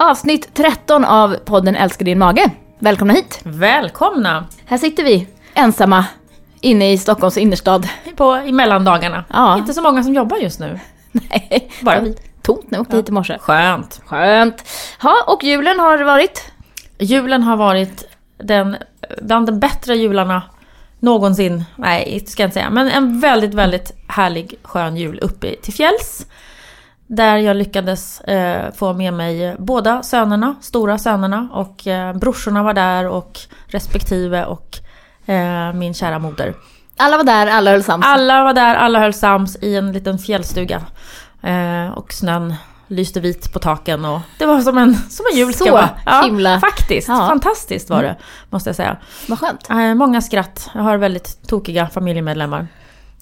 Avsnitt 13 av podden Älskar din mage. Välkomna hit. Välkomna! Här sitter vi ensamma inne i Stockholms innerstad. På, I mellandagarna. Ja. Inte så många som jobbar just nu. Nej, Bara vi. Tomt när jag åkte hit i morse. Skönt. Skönt. Ja, och julen har varit? Julen har varit den, bland de bättre jularna någonsin. Nej, det ska jag inte säga. Men en väldigt, väldigt härlig skön jul uppe till fjälls. Där jag lyckades eh, få med mig båda sönerna, stora sönerna och eh, brorsorna var där och respektive och eh, min kära moder. Alla var där, alla höll sams. Alla var där, alla höll sams i en liten fjällstuga. Eh, och snön lyste vit på taken och det var som en, som en jul Så vara. himla- Faktiskt, Ja. Mm. fantastiskt var det måste jag säga. Vad skönt. Eh, många skratt, jag har väldigt tokiga familjemedlemmar.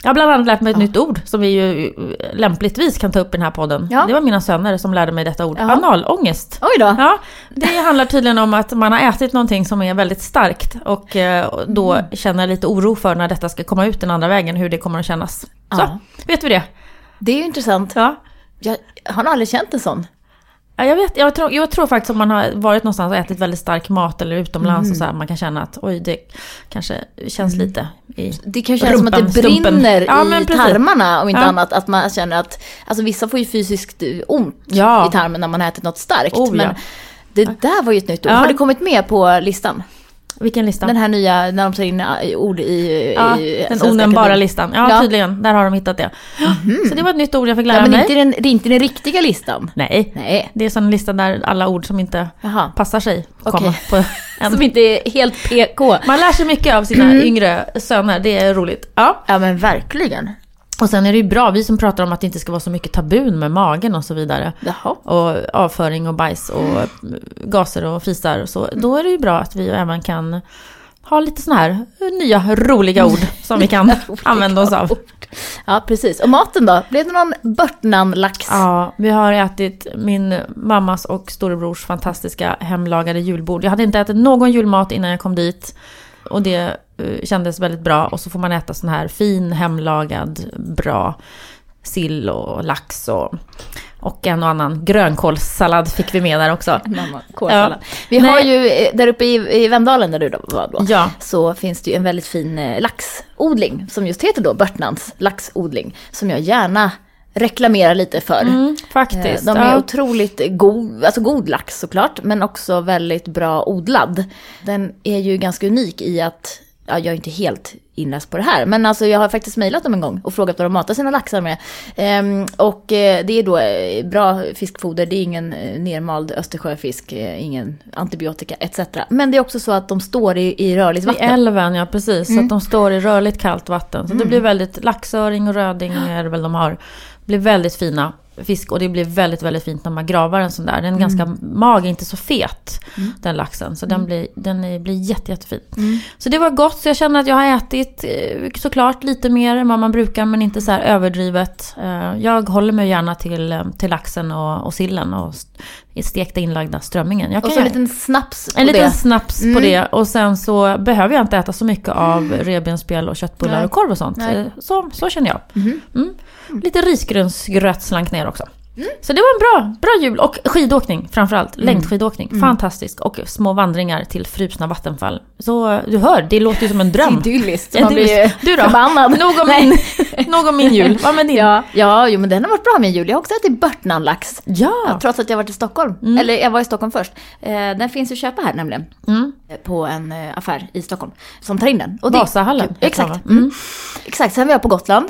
Jag har bland annat lärt mig ett nytt ord som vi ju eh, lämpligtvis kan ta upp i den här podden. Ja. Det var mina söner som lärde mig detta ord. Jaha. Analångest. Oj då. Ja, det handlar tydligen om att man har ätit någonting som är väldigt starkt och eh, och då Mm. känner lite oro för när detta ska komma ut den andra vägen, hur det kommer att kännas. Så, Ja. vet vi det? Det är ju intressant. Ja. Jag har nog aldrig känt en sån. Ja, Jag, vet, jag, tror, jag tror faktiskt om man har varit någonstans och ätit väldigt stark mat eller utomlands och så här, man kan känna att oj, det kanske känns lite i Det kan kännas som att det brinner Ja, i tarmarna om inte Ja. annat. Att man känner att, alltså vissa får ju fysiskt eh, ont Ja. i tarmen när man har ätit något starkt. Oh, men det där var ju ett nytt ord. Har det kommit med på listan? Vilken lista? Den här nya, när de tar in ord i, ja, i den onämnbara listan. Ja, Ja. Tydligen. Där har de hittat det. Så det var ett nytt ord jag fick lära Ja, men mig. inte den, det är inte den riktiga listan. Nej. Nej. Det är en sån lista där alla ord som inte Jaha. passar sig kommer på en Som inte är helt PK. Man lär sig mycket av sina Mm. yngre söner, det är roligt. Ja. Ja men verkligen. Och sen är det ju bra, vi som pratar om att det inte ska vara så mycket tabun med magen och så vidare. Jaha. Och avföring och bajs och gaser och fisar och så. Då är det ju bra att vi även kan ha lite sådana här nya roliga ord som vi kan använda oss av. Ja precis. Och maten då? Blev det någon Börtnan-lax? Ja, vi har ätit min mammas och storebrors fantastiska hemlagade julbord. Jag hade inte ätit någon julmat innan jag kom dit. Och det eh, kändes väldigt bra. Och så får man äta sån här fin hemlagad, bra sill och lax och, och en och annan grönkålssallad fick vi med där också. Kålsallad. Ja. Vi Nej. har ju eh, där uppe i, i Vemdalen där du då var då. Ja. Så finns det ju en väldigt fin eh, laxodling som just heter då Börtnans laxodling. Som jag gärna reklamerar lite för. Mm, faktiskt. De är ja. otroligt god, alltså god lax såklart, men också väldigt bra odlad. Den är ju ganska unik i att, ja jag är inte helt inläst på det här, men alltså jag har faktiskt mejlat dem en gång och frågat vad de matar sina laxar med. Ehm, och eh, det är då eh, bra fiskfoder, det är ingen eh, nermald östersjöfisk, eh, ingen antibiotika etc. Men det är också så att de står i, i rörligt I vatten. älven, ja precis. Mm. Så att de står i rörligt kallt vatten. Så det blir väldigt, laxöring och röding är det väl de har. Blir väldigt fina fisk och det blir väldigt, väldigt fint när man gravar en sån där. Den är Mm. ganska mag, inte så fet, den laxen. Så den blir, den är, blir jätte, jättefin. Mm. Så det var gott, så jag känner att jag har ätit eh, såklart lite mer än vad man brukar, men inte så här överdrivet. Eh, Jag håller mig gärna till, eh, till laxen och, och sillen och st- stekta inlagda strömmingen. Jag Och kan så en liten snaps på en liten det. snaps på Mm. det och sen så behöver jag inte äta så mycket av revbensspjäll och köttbullar Nej. och korv och sånt. Nej. Så, så känner jag. Mhm. Mm. Lite risgrynsgröt slank ner också. Så det var en bra, bra jul. Och skidåkning framförallt. Längdskidåkning. Fantastiskt. Och små vandringar till frusna vattenfall. Så du hör, det låter ju som en dröm. Idylliskt, man blir du då? förbannad. Nog om, min, nog om min jul. Vad med din? Ja, ja jo, men den har varit bra med jul. Jag har också ätit Börtnanlax. Ja. Ja, trots att jag varit i Stockholm. Eller jag var i Stockholm först. Eh, den finns att köpa här nämligen. Mm. Eh, På en eh, affär i Stockholm. Som tar in den. Och det- Vasahallen. Exakt. Mm. Mm. Exakt, sen var jag på Gotland.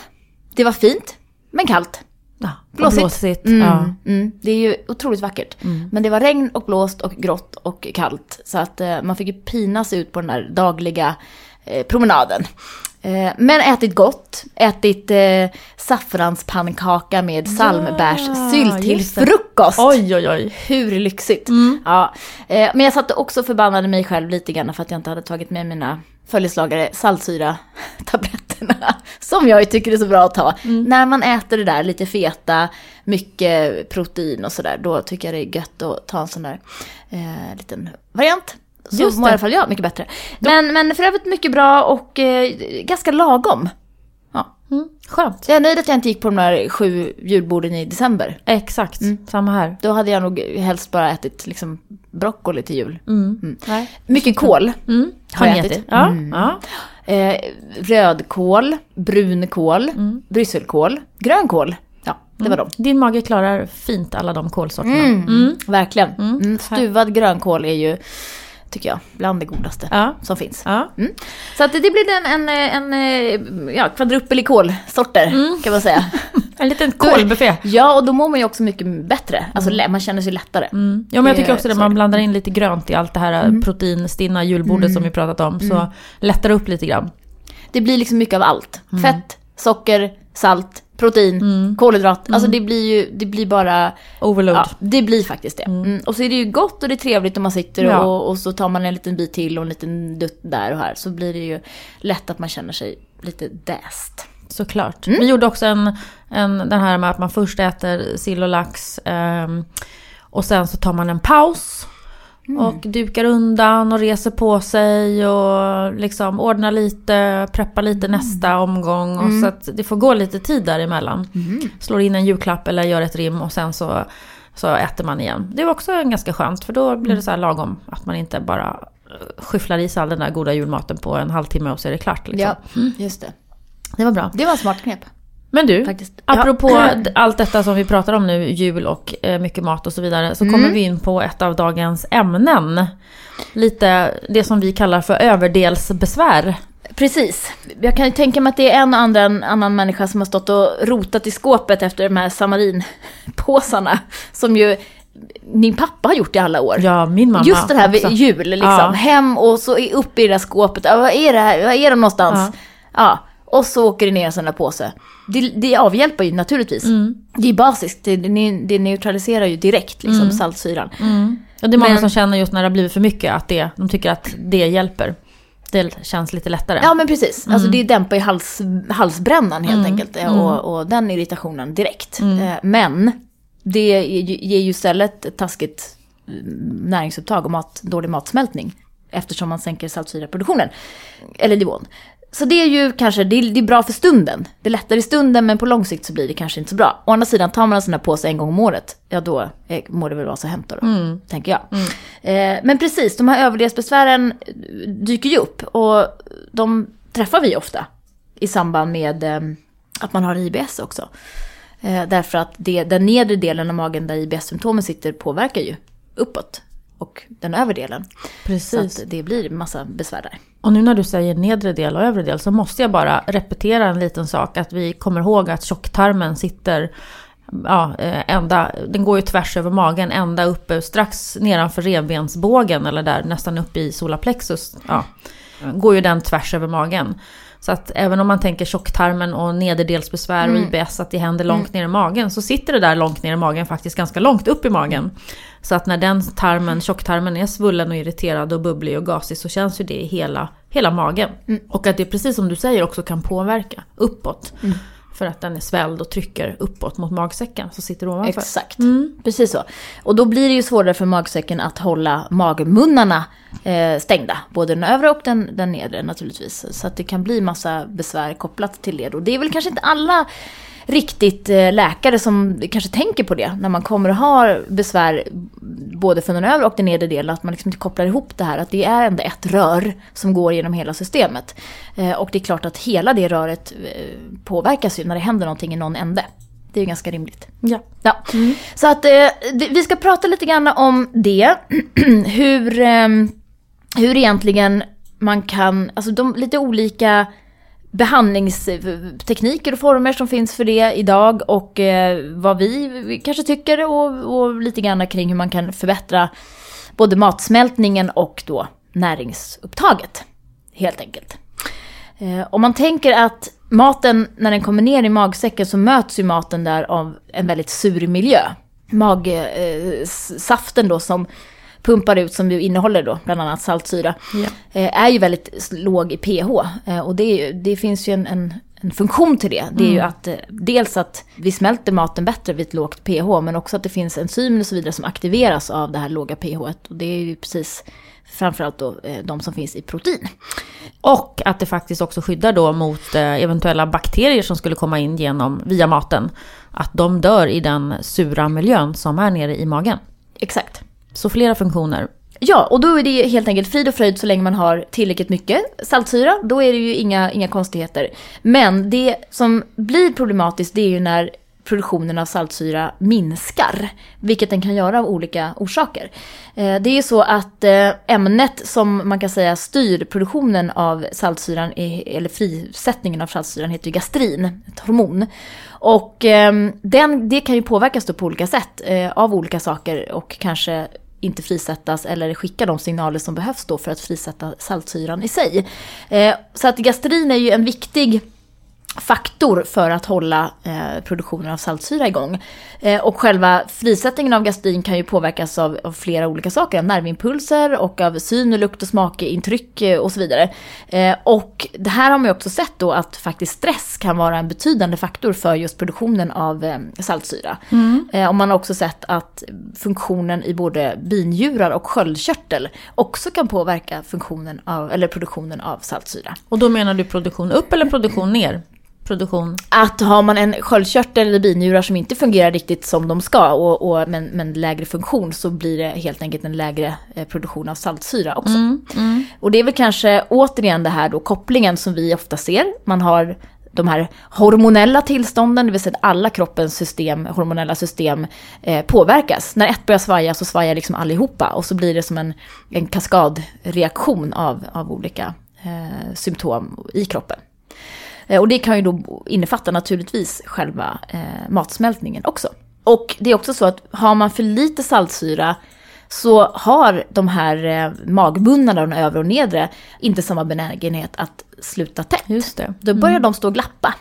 Det var fint, men kallt. Ja, Blåsigt. blåsigt. Mm, Ja. mm. Det är ju otroligt vackert. Men det var regn och blåst och grått och kallt. Så att eh, man fick ju pinas ut på den där dagliga eh, promenaden. Eh, men ätit gott, ätit eh, saffranspannkaka med salmbärssylt till frukost. Oj, oj, oj. Hur lyxigt! Ja. Eh, men jag satt också förbannade mig själv lite grann för att jag inte hade tagit med mina följeslagare saltsyra-tabletterna. Som jag tycker är så bra att ta. När man äter det där lite feta, mycket protein och sådär, då tycker jag det är gött att ta en sån där eh, liten variant. Så Just mår i alla fall jag mycket bättre. Men, men för övrigt mycket bra och eh, ganska lagom. Ja. Mm. Skönt. Jag är nöjd att jag inte gick på de där sju julborden i december. Exakt, samma här. Då hade jag nog helst bara ätit liksom broccoli till jul. Mm. Nej. Mycket kål. Mm. Har Har jag ätit? Ja. Mm. ja. Eh, rödkål, brunkål, brysselkål, grönkål. Ja, det var de. Din mage klarar fint alla de kolsorterna. Mm. Verkligen. Mm. Stuvad grönkål är ju, tycker jag, bland det godaste Ja. som finns. Ja. Mm. Så att det blir en, en, en, en ja, kvadrupel i kolsorter kan man säga. En liten kolbuffé. ja, och då mår man ju också mycket bättre. Alltså lä- man känner sig lättare. Mm. Ja men jag tycker också det, man blandar in lite grönt i allt det här proteinstinna julbordet som vi pratat om. Så lättar det upp lite grann. Det blir liksom mycket av allt. Fett, socker, salt, protein, kolhydrat. Alltså det blir ju, det blir bara... Overload. Ja, det blir faktiskt det. Mm. Och så är det ju gott och det är trevligt om man sitter Ja. och, och så tar man en liten bit till och en liten dutt där och här. Så blir det ju lätt att man känner sig lite däst. Såklart. Mm. Vi gjorde också en, en, den här med att man först äter sill och lax ehm, och sen så tar man en paus. Mm. Och dukar undan och reser på sig och liksom ordnar lite, preppar Mm. lite nästa omgång. Och så att det får gå lite tid däremellan. Mm. Slår in en julklapp eller gör ett rim och sen så, så äter man igen. Det var också ganska skönt för då blir det så här lagom. Att man inte bara eh, skyfflar i sig all den där goda julmaten på en halvtimme och så är det klart. Liksom. Ja, just det. Det var bra. Det var en smart knep Men du, faktiskt. apropå Ja. allt detta som vi pratar om nu, jul och eh, mycket mat och så vidare, så kommer vi in på ett av dagens ämnen. Lite det som vi kallar för överdelsbesvär. Precis. Jag kan ju tänka mig att det är en och annan, annan människa som har stått och rotat i skåpet efter de här samarinpåsarna. Som ju min pappa har gjort i alla år. Ja, min mamma Just det här vid också. jul, liksom. Ja. Hem och så upp i det där skåpet. Ja, vad är det här? Vad är de någonstans? Ja. Och så åker det ner en sån där påse. Det, det avhjälper ju naturligtvis. Mm. Det är basiskt, det, det, neutraliserar ju direkt liksom, saltsyran. Och det är många Men- som känner just när det har blivit för mycket att det, de tycker att det hjälper. Det känns lite lättare. Ja men precis, alltså Mm. det dämpar ju hals, halsbrännan helt enkelt. eh, Och, och den irritationen direkt. Mm. Eh, Men det ger ju istället ett taskigt mm, näringsupptag och mat, dålig matsmältning. Eftersom man sänker saltsyraproduktionen. Eller nivån. Så det är ju kanske, det är, det är bra för stunden. Det är lättare i stunden men på lång sikt så blir det kanske inte så bra. Å andra sidan, tar man en sån här påse en gång om året, ja då eh, må det väl vara så hänt då, Mm. tänker jag. Eh, men precis, de här överdelsbesvären dyker ju upp och de träffar vi ofta i samband med eh, att man har IBS också. Eh, därför att det, den nedre delen av magen där IBS-symptomen sitter påverkar ju uppåt och den övre delen. Så Precis. att det blir massa besvär där. Och nu när du säger nedre del och övre del så måste jag bara repetera en liten sak. Att vi kommer ihåg att tjocktarmen sitter Ja, eh, ända, den går ju tvärs över magen, ända uppe strax nedanför revbensbågen eller där nästan upp i solarplexus. Ja, går ju den tvärs över magen. Så att även om man tänker tjocktarmen och nederdelsbesvär och IBS, att det händer långt ner i magen, så sitter det där långt ner i magen faktiskt ganska långt upp i magen. Så att när den tarmen, tjocktarmen är svullen och irriterad och bubblig och gasig så känns ju det i hela, hela magen. Och att det precis som du säger också kan påverka uppåt. För att den är svälld och trycker uppåt mot magsäcken som sitter ovanför. Exakt, precis så. Och då blir det ju svårare för magsäcken att hålla magmunnarna eh, stängda. Både den övre och den, den nedre naturligtvis. Så att det kan bli massa besvär kopplat till det. Och det är väl kanske inte alla riktigt eh, läkare som kanske tänker på det. När man kommer och har besvär både för den övre och den nedre delen. Att man liksom inte kopplar ihop det här. Att det är ändå ett rör som går genom hela systemet. Eh, och det är klart att hela det röret eh, påverkas ju när det händer någonting i någon ände. Det är ju ganska rimligt. Ja. Ja. Så att vi ska prata lite grann om det. hur, hur egentligen man kan, alltså de lite olika behandlingstekniker och former som finns för det idag och eh, vad vi kanske tycker och, och lite grann kring hur man kan förbättra både matsmältningen och då näringsupptaget. Helt enkelt. Eh, om man tänker att maten, när den kommer ner i magsäcken så möts ju maten där av en väldigt sur miljö. Magsaften eh, då som pumpar ut, som ju innehåller då bland annat saltsyra, Ja. eh, är ju väldigt låg i pH. Eh, och det, ju, det finns ju en, en, en funktion till det. Det är ju att eh, dels att vi smälter maten bättre vid ett lågt pH, men också att det finns enzymer och så vidare som aktiveras av det här låga pH. Och det är ju precis framförallt då de som finns i protein. Och att det faktiskt också skyddar då mot eventuella bakterier som skulle komma in genom, via maten. Att de dör i den sura miljön som är nere i magen. Exakt. Så flera funktioner. Ja, och då är det helt enkelt frid och fröjd så länge man har tillräckligt mycket saltsyra. Då är det ju inga, inga konstigheter. Men det som blir problematiskt det är ju när produktionen av saltsyra minskar. Vilket den kan göra av olika orsaker. Eh, det är ju så att eh, ämnet som man kan säga styr produktionen av saltsyran, eller frisättningen av saltsyran, heter ju gastrin, ett hormon. Och ehm, den, det kan ju påverkas då på olika sätt eh, av olika saker och kanske inte frisättas eller skicka de signaler som behövs då för att frisätta saltsyran i sig. Eh, så att gastrin är ju en viktig faktor för att hålla eh, produktionen av saltsyra igång. Eh, och själva frisättningen av gastrin kan ju påverkas av, av flera olika saker, av nervimpulser och av syn, och lukt och smakintryck eh, och så vidare. Eh, och det här har man ju också sett då att faktiskt stress kan vara en betydande faktor för just produktionen av eh, saltsyra. Eh, och man har också sett att funktionen i både binjurar och sköldkörtel också kan påverka funktionen av, eller produktionen av saltsyra. Och då menar du produktion upp eller produktion ner? Produktion... Att har man en sköldkörtel eller binjurar som inte fungerar riktigt som de ska, och, och, men, men lägre funktion, så blir det helt enkelt en lägre eh, produktion av saltsyra också. Och det är väl kanske återigen det här då kopplingen som vi ofta ser. Man har de här hormonella tillstånden, det vill säga att alla kroppens system, hormonella system eh, påverkas. När ett börjar svaja så svajar liksom allihopa och så blir det som en, en kaskadreaktion av, av olika eh, symptom i kroppen. Eh, Och det kan ju då innefatta naturligtvis själva eh, matsmältningen också. Och det är också så att har man för lite saltsyra så har de här eh, magmunnarna, de övre och nedre, inte samma benägenhet att sluta tätt. Just det. Då börjar de stå och glappa.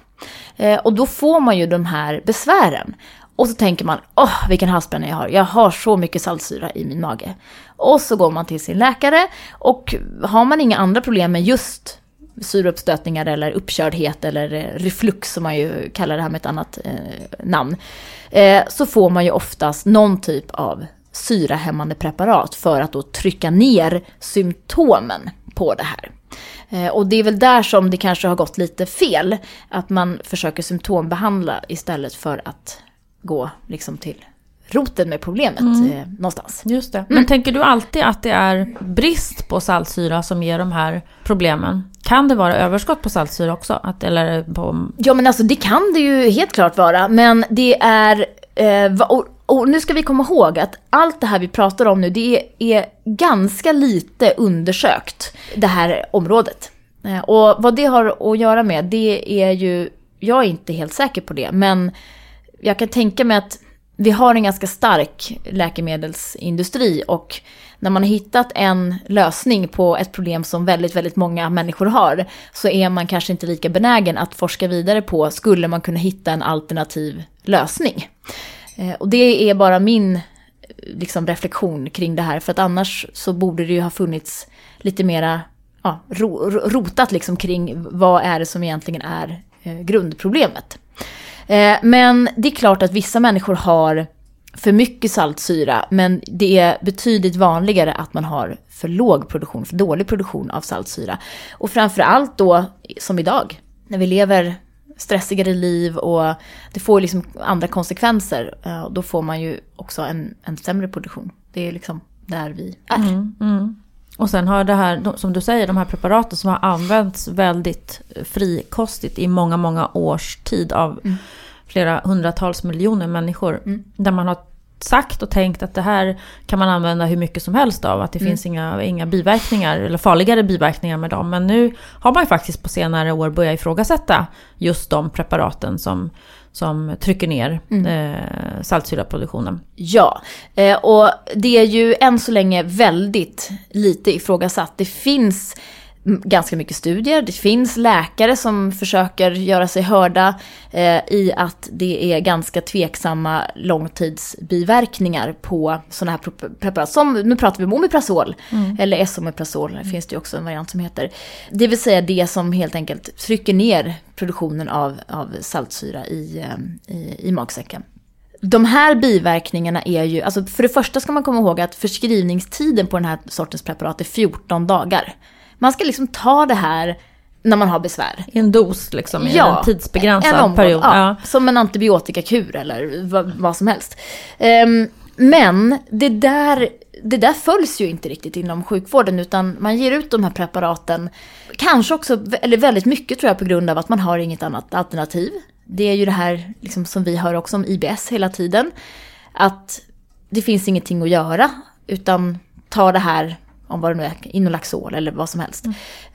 Och då får man ju de här besvären. Och så tänker man, åh vilken halsbränna jag har, jag har så mycket saltsyra i min mage. Och så går man till sin läkare och har man inga andra problem med just syreuppstötningar eller uppkördhet eller eh, reflux som man ju kallar det här med ett annat eh, namn. Eh, så får man ju oftast någon typ av syrahämmande preparat för att då trycka ner symptomen på det här. Eh, och det är väl där som det kanske har gått lite fel. Att man försöker symptombehandla istället för att gå liksom till roten med problemet eh, någonstans. Just det. Men tänker du alltid att det är brist på saltsyra som ger de här problemen? Kan det vara överskott på saltsyra också? Att, eller på... Ja men alltså det kan det ju helt klart vara. Men det är... Eh, och, och nu ska vi komma ihåg att allt det här vi pratar om nu, det är, är ganska lite undersökt, det här området. Eh, och vad det har att göra med, det är ju... Jag är inte helt säker på det, men jag kan tänka mig att vi har en ganska stark läkemedelsindustri och när man har hittat en lösning på ett problem som väldigt, väldigt många människor har så är man kanske inte lika benägen att forska vidare på skulle man kunna hitta en alternativ lösning. Eh, och det är bara min eh, liksom, reflektion kring det här för att annars så borde det ju ha funnits lite mera ja, rotat liksom kring vad är det som egentligen är eh, grundproblemet. Eh, men det är klart att vissa människor har för mycket saltsyra, men det är betydligt vanligare att man har för låg produktion, för dålig produktion av saltsyra. Och framför allt då, som idag, när vi lever stressigare liv och det får liksom andra konsekvenser. Eh, då får man ju också en, en sämre produktion. Det är liksom där vi är. Mm, mm. Och sen har det här, som du säger, de här preparaten som har använts väldigt frikostigt i många, många års tid av flera hundratals miljoner människor. Där man har sagt och tänkt att det här kan man använda hur mycket som helst av. Att det finns inga, inga biverkningar, eller farligare biverkningar med dem. Men nu har man ju faktiskt på senare år börjat ifrågasätta just de preparaten som, som trycker ner eh, saltsyraproduktionen. Ja, eh, och det är ju än så länge väldigt lite ifrågasatt. Det finns ganska mycket studier. Det finns läkare som försöker göra sig hörda eh, i att det är ganska tveksamma långtidsbiverkningar på sådana här pre- preparat. Som, nu pratar vi om Omeprazol, eller Esomeprazol, det finns det ju också en variant som heter. Det vill säga det som helt enkelt trycker ner produktionen av, av saltsyra i, eh, i, i magsäcken. De här biverkningarna är ju, alltså för det första ska man komma ihåg att förskrivningstiden på den här sortens preparat är 14 dagar. Man ska liksom ta det här när man har besvär. I en dos liksom, i en tidsbegränsad en omgång, period. Ja, Ja. Som en antibiotikakur eller vad, vad som helst. Ehm, men det där, det där följs ju inte riktigt inom sjukvården utan man ger ut de här preparaten, kanske också, eller väldigt mycket tror jag på grund av att man har inget annat alternativ. Det är ju det här liksom, som vi hör också om IBS hela tiden. Att det finns ingenting att göra utan ta det här om vad det nu är, Inolaxol eller vad som helst.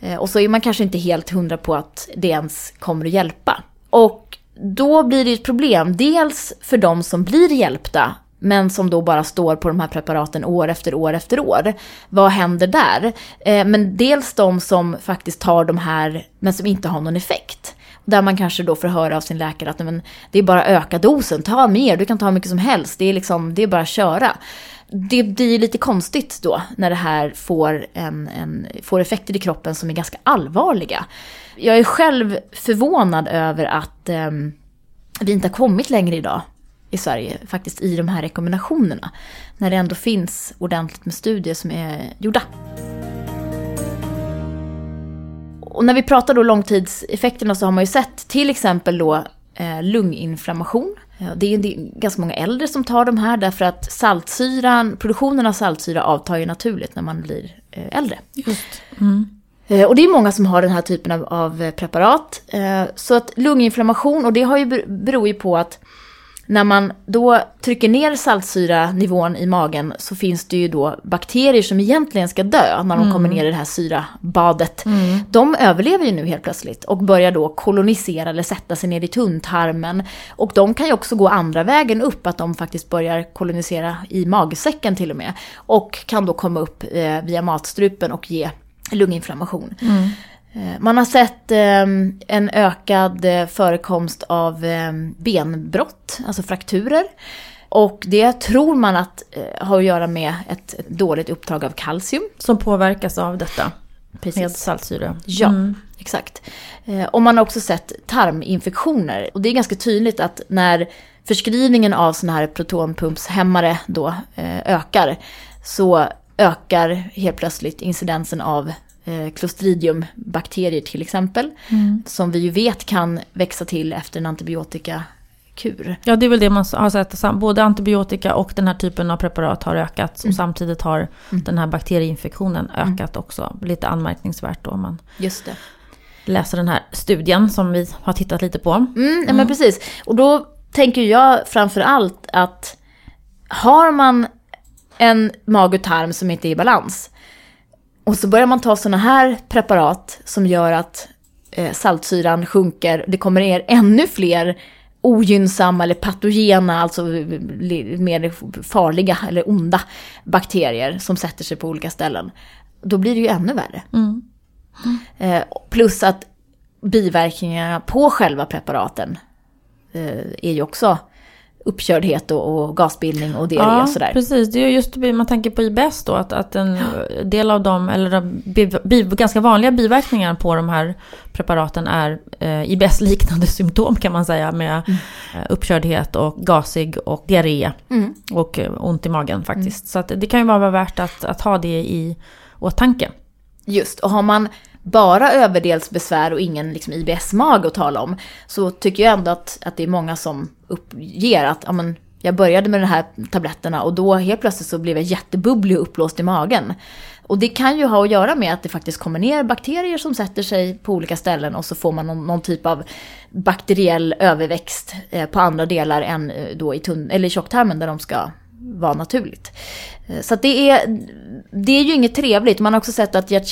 Eh, och så är man kanske inte helt hundra på att det ens kommer att hjälpa. Och då blir det ett problem, dels för de som blir hjälpta, men som då bara står på de här preparaten år efter år efter år. Vad händer där? Eh, men dels de som faktiskt tar de här, men som inte har någon effekt. Där man kanske då får höra av sin läkare att men, det är bara öka dosen, ta mer, du kan ta hur mycket som helst, det är, liksom, det är bara att köra. Det blir lite konstigt då när det här får, en, en, får effekter i kroppen som är ganska allvarliga. Jag är själv förvånad över att eh, vi inte har kommit längre idag i Sverige, faktiskt i de här rekommendationerna. När det ändå finns ordentligt med studier som är gjorda. Och när vi pratar då långtidseffekterna så har man ju sett till exempel då eh, lunginflammation. Eh, Det är en del- ganska många äldre som tar de här därför att saltsyran, produktionen av saltsyra avtar ju naturligt när man blir eh, äldre. Eh, Och det är många som har den här typen av, av preparat. Så att lunginflammation, och det har ju, ber- beror ju på att när man då trycker ner saltsyranivån i magen så finns det ju då bakterier som egentligen ska dö när de kommer ner i det här syrabadet. De överlever ju nu helt plötsligt och börjar då kolonisera eller sätta sig ner i tunntarmen. Och de kan ju också gå andra vägen upp, att de faktiskt börjar kolonisera i magsäcken till och med. Och kan då komma upp eh, via matstrupen och ge lunginflammation. Eh, Man har sett eh, en ökad eh, förekomst av eh, benbrott, alltså frakturer. Och det tror man att eh, har att göra med ett, dåligt upptag av kalcium. Som påverkas av detta Precis. med saltsyra. Ja, Mm. exakt. Eh, och man har också sett tarminfektioner. Och det är ganska tydligt att när förskrivningen av sådana här protonpumpshämmare då eh, ökar så ökar helt plötsligt incidensen av eh, Clostridium-bakterier till exempel. Som vi ju vet kan växa till efter en antibiotikakur. Ja, det är väl det man har sett. Både antibiotika och den här typen av preparat har ökat. Och samtidigt har den här bakterieinfektionen ökat också. Lite anmärkningsvärt då om man Just det. läser den här studien som vi har tittat lite på. Mm, ja, men precis. Och då tänker jag framför allt att har man en mag och tarm som inte är i balans och så börjar man ta sådana här preparat som gör att eh, saltsyran sjunker, det kommer ner ännu fler ogynnsamma eller patogena, alltså mer farliga eller onda bakterier som sätter sig på olika ställen. Då blir det ju ännu värre. Eh, plus att biverkningarna på själva preparaten eh, är ju också uppkördhet och, och gasbildning och diarré Ja, och sådär. precis. Det är just man tänker på IBS då. Att, att en del av dem, eller de bi, bi, ganska vanliga biverkningarna på de här preparaten är eh, IBS-liknande symptom kan man säga. Med eh, uppkördhet och gasig och diarré. Mm. Och eh, ont i magen faktiskt. Så att det kan ju vara värt att, att ha det i åtanke. Just, och har man bara överdelsbesvär och ingen liksom IBS-mage att tala om så tycker jag ändå att, att det är många som uppger att ja, men, jag började med de här tabletterna och då helt plötsligt så blev jag jättebubblig och uppblåst i magen. Och det kan ju ha att göra med att det faktiskt kommer ner bakterier som sätter sig på olika ställen och så får man någon, någon typ av bakteriell överväxt eh, på andra delar än eh, då i, tunn, eller i tjocktarmen där de ska vara naturligt. Eh, så att det, är, det är ju inget trevligt. Man har också sett att hjärt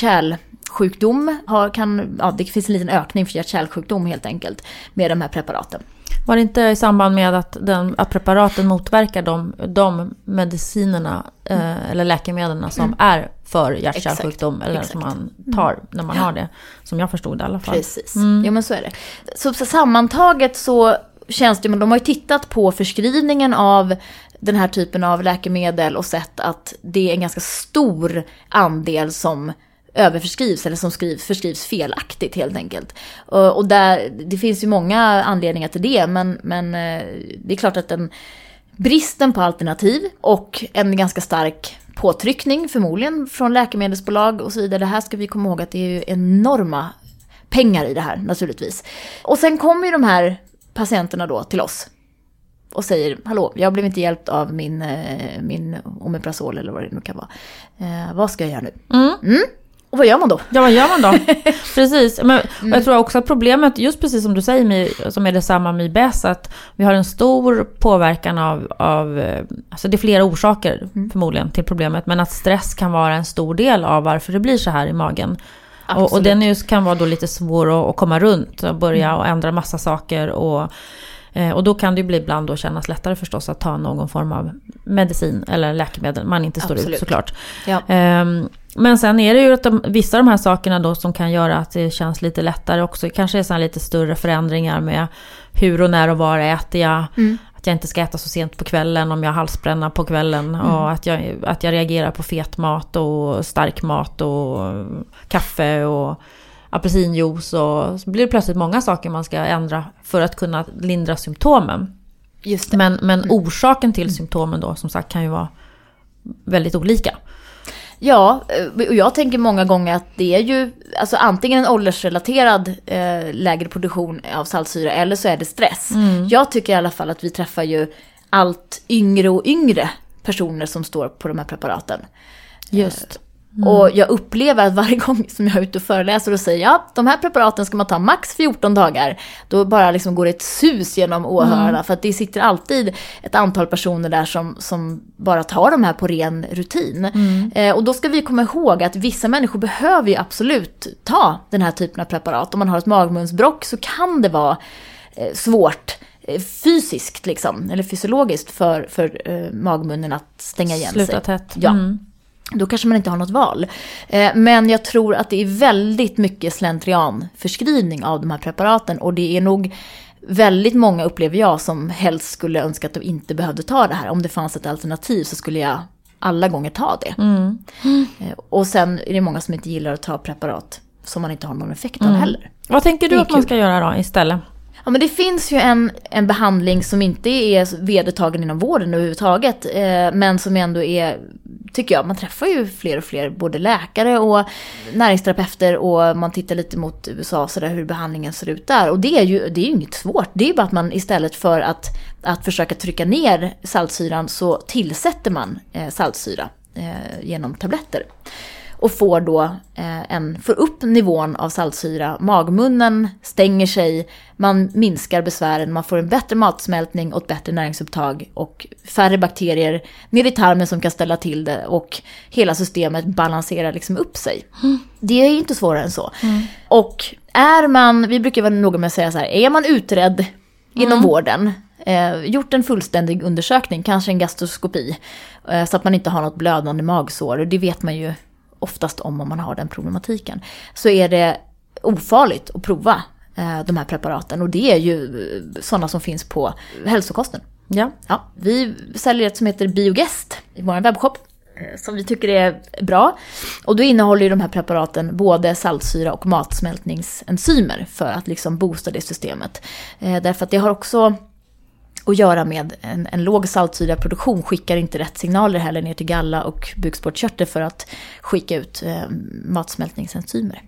hjärt-kärlsjukdom har, kan, ja, det finns en liten ökning för hjärt-kärlsjukdom helt enkelt med de här preparaten. Var det inte i samband med att, den, att preparaten motverkar de, de medicinerna eh, eller läkemedlen som är för hjärt-kärlsjukdom eller exakt. som man tar när man har det. Som jag förstod det i alla fall. Precis, ja men så är det. Så, så sammantaget så känns det, men de har ju tittat på förskrivningen av den här typen av läkemedel och sett att det är en ganska stor andel som överförskrivs eller som skrivs, förskrivs felaktigt helt enkelt. Och, och där, det finns ju många anledningar till det men, men eh, det är klart att den bristen på alternativ och en ganska stark påtryckning förmodligen från läkemedelsbolag och så vidare. Det här ska vi komma ihåg att det är ju enorma pengar i det här naturligtvis. Och sen kommer ju de här patienterna då till oss och säger hallå, jag blev inte hjälpt av min, eh, min Omeprazol eller vad det nu kan vara. Eh, vad ska jag göra nu? Mm. Och vad gör man då? Ja, vad gör man då? precis. Men, och jag tror också att problemet, just precis som du säger, som är detsamma med IBS, att vi har en stor påverkan av, av eh, alltså det är flera orsaker förmodligen till problemet, men att stress kan vara en stor del av varför det blir så här i magen. Och, och den kan vara då lite svår att, att komma runt och börja och ändra massa saker. Och, och då kan det ju bli ibland då kännas lättare förstås att ta någon form av medicin eller läkemedel man inte står ut Absolut. såklart. Ja. Ehm, Men sen är det ju att de, vissa av de här sakerna då som kan göra att det känns lite lättare också. Kanske är så här lite större förändringar med hur och när och var äter jag. Att jag inte ska äta så sent på kvällen om jag har halsbränna på kvällen. Och att jag, att jag reagerar på fet mat och stark mat och kaffe och apelsinjuice. Och så blir det plötsligt många saker man ska ändra för att kunna lindra symptomen. Men, men orsaken till symptomen då som sagt kan ju vara väldigt olika. Ja, eh, och jag tänker många gånger att det är ju alltså antingen en åldersrelaterad eh, lägre produktion av saltsyra eller så är det stress. Jag tycker i alla fall att vi träffar ju allt yngre och yngre personer som står på de här preparaten. Just. Och jag upplever att varje gång som jag är ute och föreläser och säger ja, de här preparaten ska man ta max 14 dagar. Då bara liksom går det ett sus genom åhörarna för att det sitter alltid ett antal personer där som, som bara tar de här på ren rutin. Eh, och då ska vi komma ihåg att vissa människor behöver ju absolut ta den här typen av preparat. Om man har ett magmunsbråck så kan det vara eh, svårt eh, fysiskt liksom, eller fysiologiskt för, för eh, magmunnen att stänga igen Sluta sig. tätt. Ja. Mm. Då kanske man inte har något val. Eh, Men jag tror att det är väldigt mycket slentrianförskrivning av de här preparaten. Och det är nog väldigt många, upplever jag, som helst skulle önska att de inte behövde ta det här. Om det fanns ett alternativ så skulle jag alla gånger ta det. Mm. Eh, Och sen är det många som inte gillar att ta preparat som man inte har någon effekt av Mm. heller. Vad tänker du att man ska göra då istället? Ja, men det finns ju en, en behandling som inte är vedertagen inom vården överhuvudtaget. Eh, men som ändå är, tycker jag, man träffar ju fler och fler, både läkare och näringsterapeuter och man tittar lite mot USA så där, hur behandlingen ser ut där. Och det är ju, det är ju inget svårt. Det är ju bara att man istället för att, att försöka trycka ner saltsyran så tillsätter man eh, saltsyra eh, genom tabletter och får då eh, en, får upp nivån av saltsyra, magmunnen stänger sig, man minskar besvären, man får en bättre matsmältning och ett bättre näringsupptag och färre bakterier. Ner i tarmen som kan ställa till det och hela systemet balanserar liksom upp sig. Det är inte svårare än så. Och är man, vi brukar vara noga med att säga så här, är man utredd inom vården, eh, gjort en fullständig undersökning, kanske en gastroskopi, eh, så att man inte har något blödande magsår, och det vet man ju oftast om om man har den problematiken, så är det ofarligt att prova eh, de här preparaten. Och det är ju eh, sådana som finns på hälsokosten. Ja. Ja, vi säljer ett som heter Biogest i vår webbshop. eh, Som vi tycker är bra. Och då innehåller ju de här preparaten både saltsyra och matsmältningsenzymer för att liksom boosta det systemet. Därför att det har också att göra med en, en låg saltsyraproduktion skickar inte rätt signaler heller ner till galla och bukspottkörtel för att skicka ut eh, matsmältningsenzymer.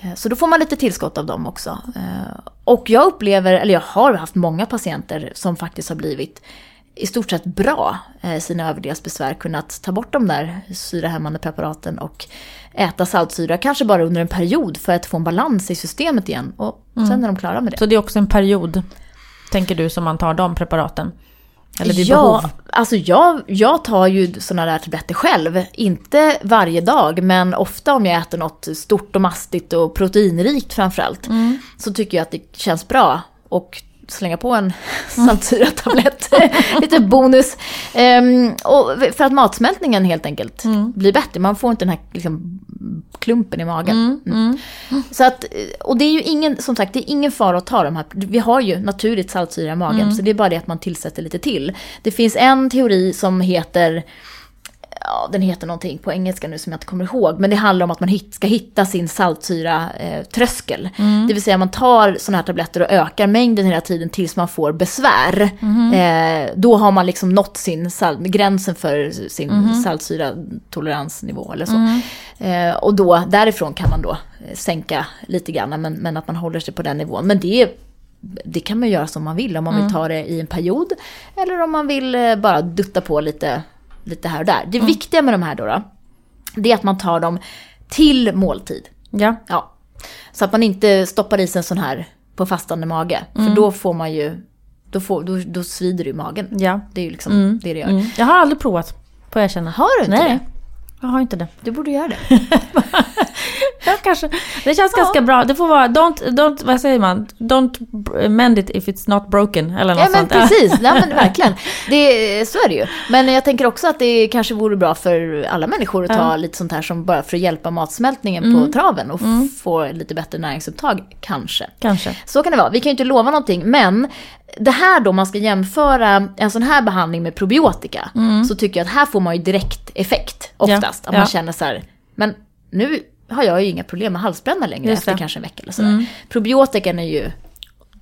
Eh, Så då får man lite tillskott av dem också. Eh, Och jag upplever, eller jag har haft många patienter som faktiskt har blivit i stort sett bra eh, i sina överdelsbesvär, kunnat ta bort de där syrahämmande preparaten och äta saltsyra, kanske bara under en period för att få en balans i systemet igen. Och sen är de klara med det. Så det är också en period, tänker du, som man tar de preparaten? Eller vid ja, behov? alltså jag, jag tar ju sådana där tabletter själv. Inte varje dag, men ofta om jag äter något stort och mastigt och proteinrikt framförallt. Så tycker jag att det känns bra. Och slänga på en saltsyratablett. Lite bonus. Ehm, och för att matsmältningen helt enkelt blir bättre. Man får inte den här liksom, klumpen i magen. Mm. Så att, och det är ju ingen, som sagt, det är ingen fara att ta de här. Vi har ju naturligt saltsyra i magen, så det är bara det att man tillsätter lite till. Det finns en teori som heter ja, den heter någonting på engelska nu som jag inte kommer ihåg. Men det handlar om att man hit, ska hitta sin saltsyra-tröskel. Det vill säga man tar sådana här tabletter och ökar mängden hela tiden tills man får besvär. Eh, då har man liksom nått sin sal- gränsen för sin saltsyratoleransnivå eller så. Eh, och då, därifrån kan man då eh, sänka lite grann, men, men att man håller sig på den nivån. Men det är det kan man göra som man vill, om man vill ta det i en period. Eller om man vill eh, bara dutta på lite, lite här och där. Det viktiga med de här då, då, det är att man tar dem till måltid. Ja. Ja. Så att man inte stoppar i sig en sån här på fastande mage. För då får man ju, då, får, då, då svider det i magen. Ja. Det är ju liksom det det gör. Mm. Jag har aldrig provat, får jag erkänna. Har du inte Nej, det? jag har inte det. Du borde göra det. Ja, kanske. Det känns ganska bra. Det får vara, don't, don't, vad säger man? Don't mend it if it's not broken. Eller något Ja men sånt. precis, ja, men verkligen. Det, så är det ju. Men jag tänker också att det kanske vore bra för alla människor att ta lite sånt här som bara för att hjälpa matsmältningen Mm. på traven och f- få lite bättre näringsupptag, kanske. Kanske. Så kan det vara. Vi kan ju inte lova någonting, men det här då, man ska jämföra en sån här behandling med probiotika, så tycker jag att här får man ju direkt effekt oftast. Ja, Att ja. man känner så här, men nu har jag ju inga problem med halsbränna längre efter kanske en vecka eller sådär. Probiotikan är ju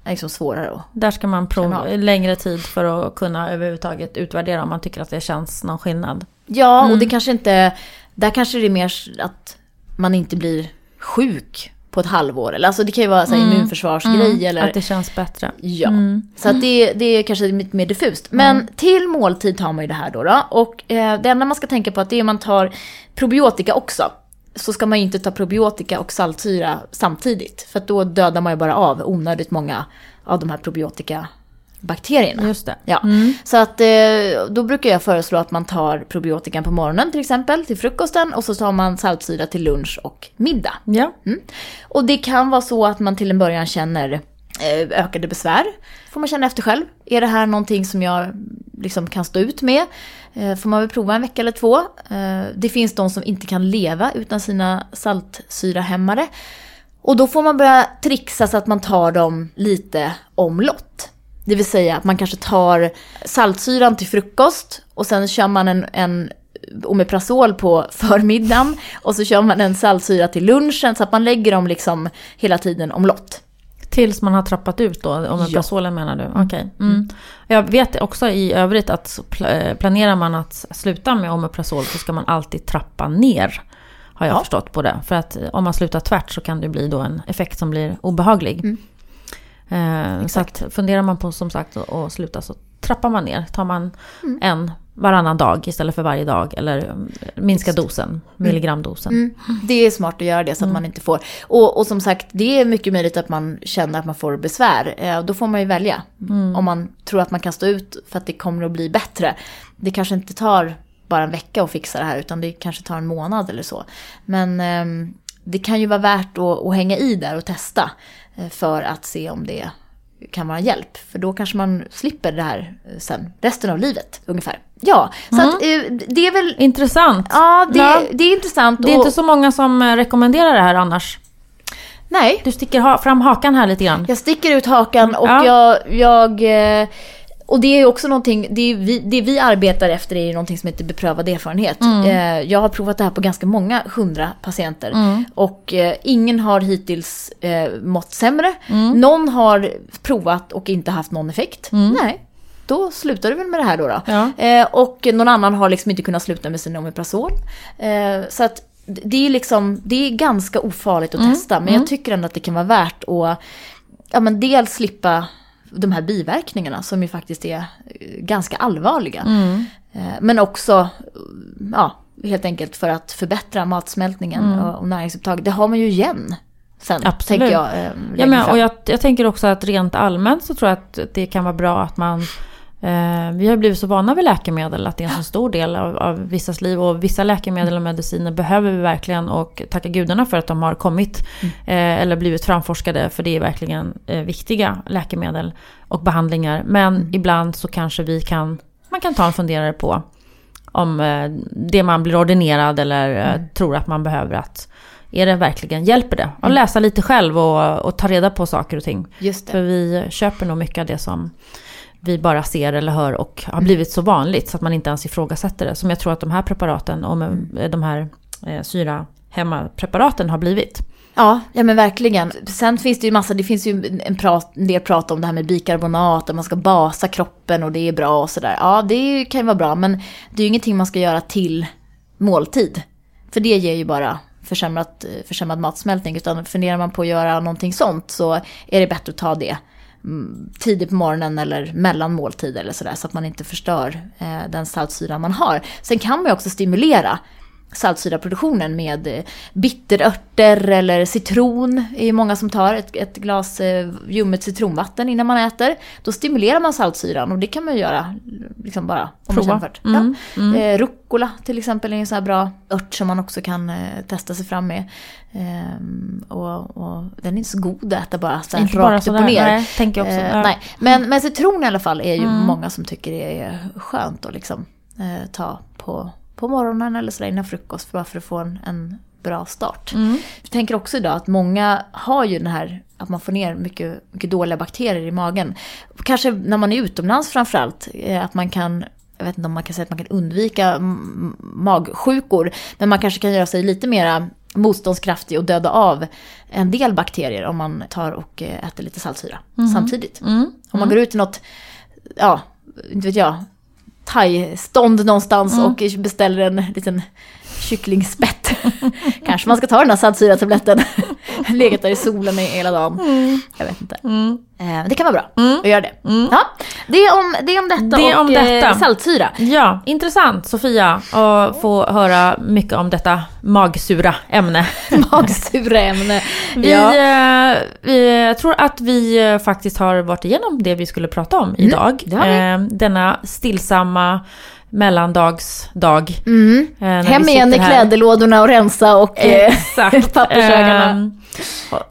liksom svårare att Där ska man prova längre tid för att kunna överhuvudtaget utvärdera om man tycker att det känns någon skillnad. Ja, och Mm. det kanske inte... Där kanske det är mer att man inte blir sjuk på ett halvår. Eller, alltså det kan ju vara så här, immunförsvarsgrej eller... Mm. Att det känns bättre. Ja, Mm. så att det, det är kanske lite mer diffust. Men till måltid tar man ju det här då. då och eh, det enda man ska tänka på att det är om man tar probiotika också. Så ska man ju inte ta probiotika och saltsyra samtidigt. För då dödar man ju bara av onödigt många av de här probiotikabakterierna. Just det. Ja, så att eh, då brukar jag föreslå att man tar probiotikan på morgonen till exempel till frukosten och så tar man saltsyra till lunch och middag. Ja. Mm. Och det kan vara så att man till en början känner eh, ökade besvär. Får man känna efter själv. Är det här någonting som jag liksom kan stå ut med? Eh, får man väl prova en vecka eller två. Eh, det finns de som inte kan leva utan sina saltsyrahämmare. Och då får man börja trixa så att man tar dem lite omlott. Det vill säga att man kanske tar saltsyran till frukost och sen kör man en, en Omeprazol på förmiddagen och så kör man en saltsyra till lunchen så att man lägger dem liksom hela tiden omlott. Tills man har trappat ut då, om Ja. Prazolen menar du? Okej. Mm. Jag vet också i övrigt att eh, planerar man att sluta med Omeprazol så ska man alltid trappa ner. Har jag Ja. förstått på det. För att eh, om man slutar tvärt så kan det bli då en effekt som blir obehaglig. Mm. Eh, så att funderar man på som sagt att sluta så trappar man ner. Tar man Mm. en varannan dag istället för varje dag. Eller eh, minskar dosen, milligramdosen. Mm. Det är smart att göra det så att man inte får. Och, och som sagt, det är mycket möjligt att man känner att man får besvär. Eh, då får man ju välja. Om man tror att man kan stå ut för att det kommer att bli bättre. Det kanske inte tar bara en vecka att fixa det här utan det kanske tar en månad eller så. Men ehm, det kan ju vara värt att, att hänga i där och testa. eh, För att se om det kan vara en hjälp. För då kanske man slipper det här eh, sen, resten av livet ungefär. Ja, så att eh, det är väl... Intressant. Ja, det, Ja. det är intressant. Det är och- inte så många som eh, rekommenderar det här annars. Nej, Du sticker ha fram hakan här lite grann. jag sticker ut hakan och Ja. jag... jag och det är också någonting, det, vi, det vi arbetar efter är ju någonting som heter beprövad erfarenhet. Eh, jag har provat det här på ganska många hundra patienter. Och eh, ingen har hittills eh, mått sämre. Någon har provat och inte haft någon effekt. Nej, då slutar du väl med det här då. då. Ja. Eh, och någon annan har liksom inte kunnat sluta med sin Omeprazol. Eh, så att det är liksom, det är ganska ofarligt att testa. Men jag tycker ändå att det kan vara värt att, ja men dels slippa de här biverkningarna som ju faktiskt är eh, ganska allvarliga. Eh, men också, ja, helt enkelt för att förbättra matsmältningen och, och näringsupptag. Det har man ju igen sen, Absolut. tänker jag. Eh, Ja, men, och jag, jag tänker också att rent allmänt så tror jag att det kan vara bra att man vi har blivit så vana vid läkemedel att det är en så stor del av, av vissas liv. Och vissa läkemedel och mediciner behöver vi verkligen och tacka gudarna för att de har kommit. Eh, eller blivit framforskade för det är verkligen eh, viktiga läkemedel och behandlingar. Men ibland så kanske vi kan, man kan ta en funderare på om eh, det man blir ordinerad eller eh, tror att man behöver att är det verkligen, hjälper det? Och läsa lite själv och, och ta reda på saker och ting. För vi köper nog mycket av det som vi bara ser eller hör och har blivit så vanligt så att man inte ens ifrågasätter det. Som jag tror att de här preparaten och eh, de här eh, syrahemmapreparaten har blivit. Ja, ja men verkligen. Sen finns det ju massa, det finns ju en, prat, en del prat om det här med bikarbonat, att man ska basa kroppen och det är bra och sådär. Ja, det kan ju vara bra, men det är ju ingenting man ska göra till måltid. För det ger ju bara försämrat, försämrad matsmältning. Utan funderar man på att göra någonting sånt så är det bättre att ta det Mm, tidigt på morgonen eller mellan måltider eller sådär. Så att man inte förstör eh, den saltsyra man har. Sen kan man ju också stimulera saltsyraproduktionen med eh, bitterörter eller citron. Det är ju många som tar ett, ett glas eh, ljummet citronvatten innan man äter. Då stimulerar man saltsyran och det kan man ju göra liksom bara om man Prova. känner för det. Mm, Ja. Eh, rucola till exempel är en sån här bra ört som man också kan testa sig fram med. Ehm, och, och den är inte så god att äta bara så här Inte bara rakt upp och ner. nej, tänker också. Eh, Ja. nej. Men, men citron i alla fall är ju Mm. många som tycker det är skönt att liksom, eh, ta på, på morgonen eller sådär innan frukost bara för att få en, en bra start. Mm. Jag tänker också idag att många har ju den här att man får ner mycket, mycket dåliga bakterier i magen. Kanske när man är utomlands framförallt, eh, att man kan jag vet inte om man kan säga att man kan undvika magsjukor, men man kanske kan göra sig lite mera motståndskraftig och döda av en del bakterier om man tar och eh, äter lite saltsyra samtidigt. Mm. Om man går ut till något, ja, inte vet jag, thai-stånd någonstans och beställer en liten kycklingspett. Kanske man ska ta den här saltsyratabletten. Legat där i solen i hela dagen. Jag vet inte. Eh, Det kan vara bra att göra det. Ja, det, är om, det är om detta Det är och om detta. eh, saltsyra. Ja, intressant Sofia att få höra mycket om detta magsura ämne. Magsura ämne. Vi, Ja. eh, vi jag tror att vi eh, faktiskt har varit igenom det vi skulle prata om idag. Mm, det har vi. Eh, denna stillsamma mellandagsdag. Mm. eh, Hem igen i kläderlådorna och rensa och eh, Exakt. pappershögarna. Ehm,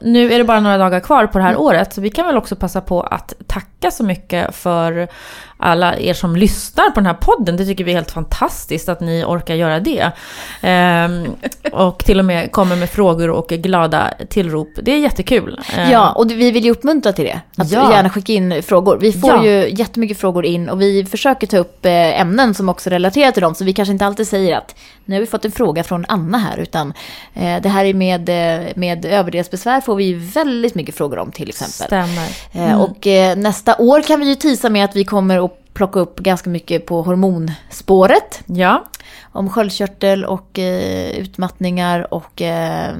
nu är det bara några dagar kvar på det här året, så vi kan väl också passa på att tacka så mycket för alla er som lyssnar på den här podden. Det tycker vi är helt fantastiskt att ni orkar göra det. Ehm, och till och med kommer med frågor och glada tillrop. Det är jättekul. Ehm, Ja, och vi vill ju uppmuntra till det. Att Ja. gärna skicka in frågor. Vi får Ja. ju jättemycket frågor in och vi försöker ta upp eh, ämnen som också relaterar till dem. Så vi kanske inte alltid säger att nu har vi fått en fråga från Anna här. Utan eh, det här är med, eh, med överdelsbesvär får vi väldigt mycket frågor om till exempel. Stämmer. Eh, Och eh, nästa år kan vi ju tisa med att vi kommer att plocka upp ganska mycket på hormonspåret. Ja, Om sköldkörtel och eh, utmattningar och eh,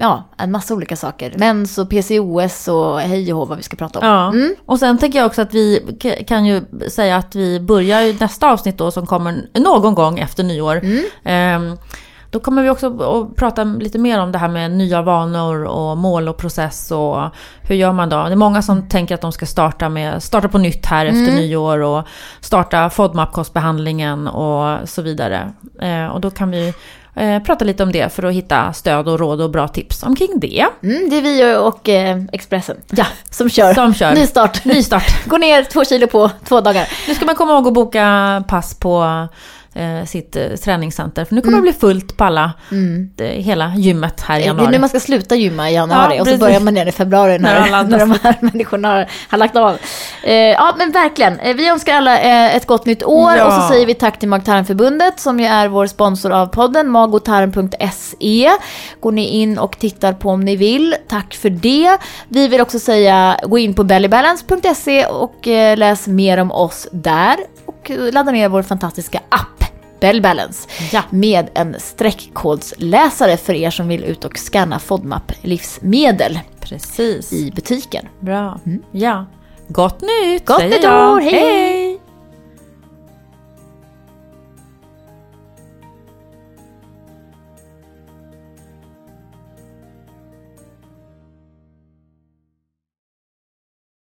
ja, en massa olika saker. Mens och PCOS och hej och hå vad vi ska prata om. Ja, Mm. och sen tänker jag också att vi kan ju säga att vi börjar ju nästa avsnitt då som kommer någon gång efter nyår. Mm. Ehm, då kommer vi också att prata lite mer om det här med nya vanor och mål och process och hur gör man då? Det är många som tänker att de ska starta, med, starta på nytt här efter Mm. nyår och starta FODMAP-kostbehandlingen och så vidare. Eh, och då kan vi eh, prata lite om det för att hitta stöd och råd och bra tips omkring det. Mm, det är vi och eh, Expressen Ja, som kör. som kör. Ny start. Nystart. Gå ner två kilo på två dagar. Nu ska man komma ihåg att boka pass på sitt eh, träningscenter. För nu kommer det bli fullt på alla, det, hela gymmet här i Det är januari. nu man ska sluta gymma i januari Ja, och så börjar man igen i februari När när, alla när, de här människorna har, har lagt av. Eh, ja men verkligen, Eh, vi önskar alla eh, ett gott nytt år Ja. och så säger vi tack till Mag-Tarmförbundet som ju är vår sponsor av podden, magotarm.se. Går ni in och tittar på om ni vill, tack för det. Vi vill också säga, gå in på bellybalance.se och eh, läs mer om oss där. Och ladda ner vår fantastiska app. Belly Balance Ja. med en streckkodsläsare för er som vill ut och scanna FODMAP livsmedel Precis. i butiken. Bra. Ja. Gott nytt Gott nytt år, hej, hej.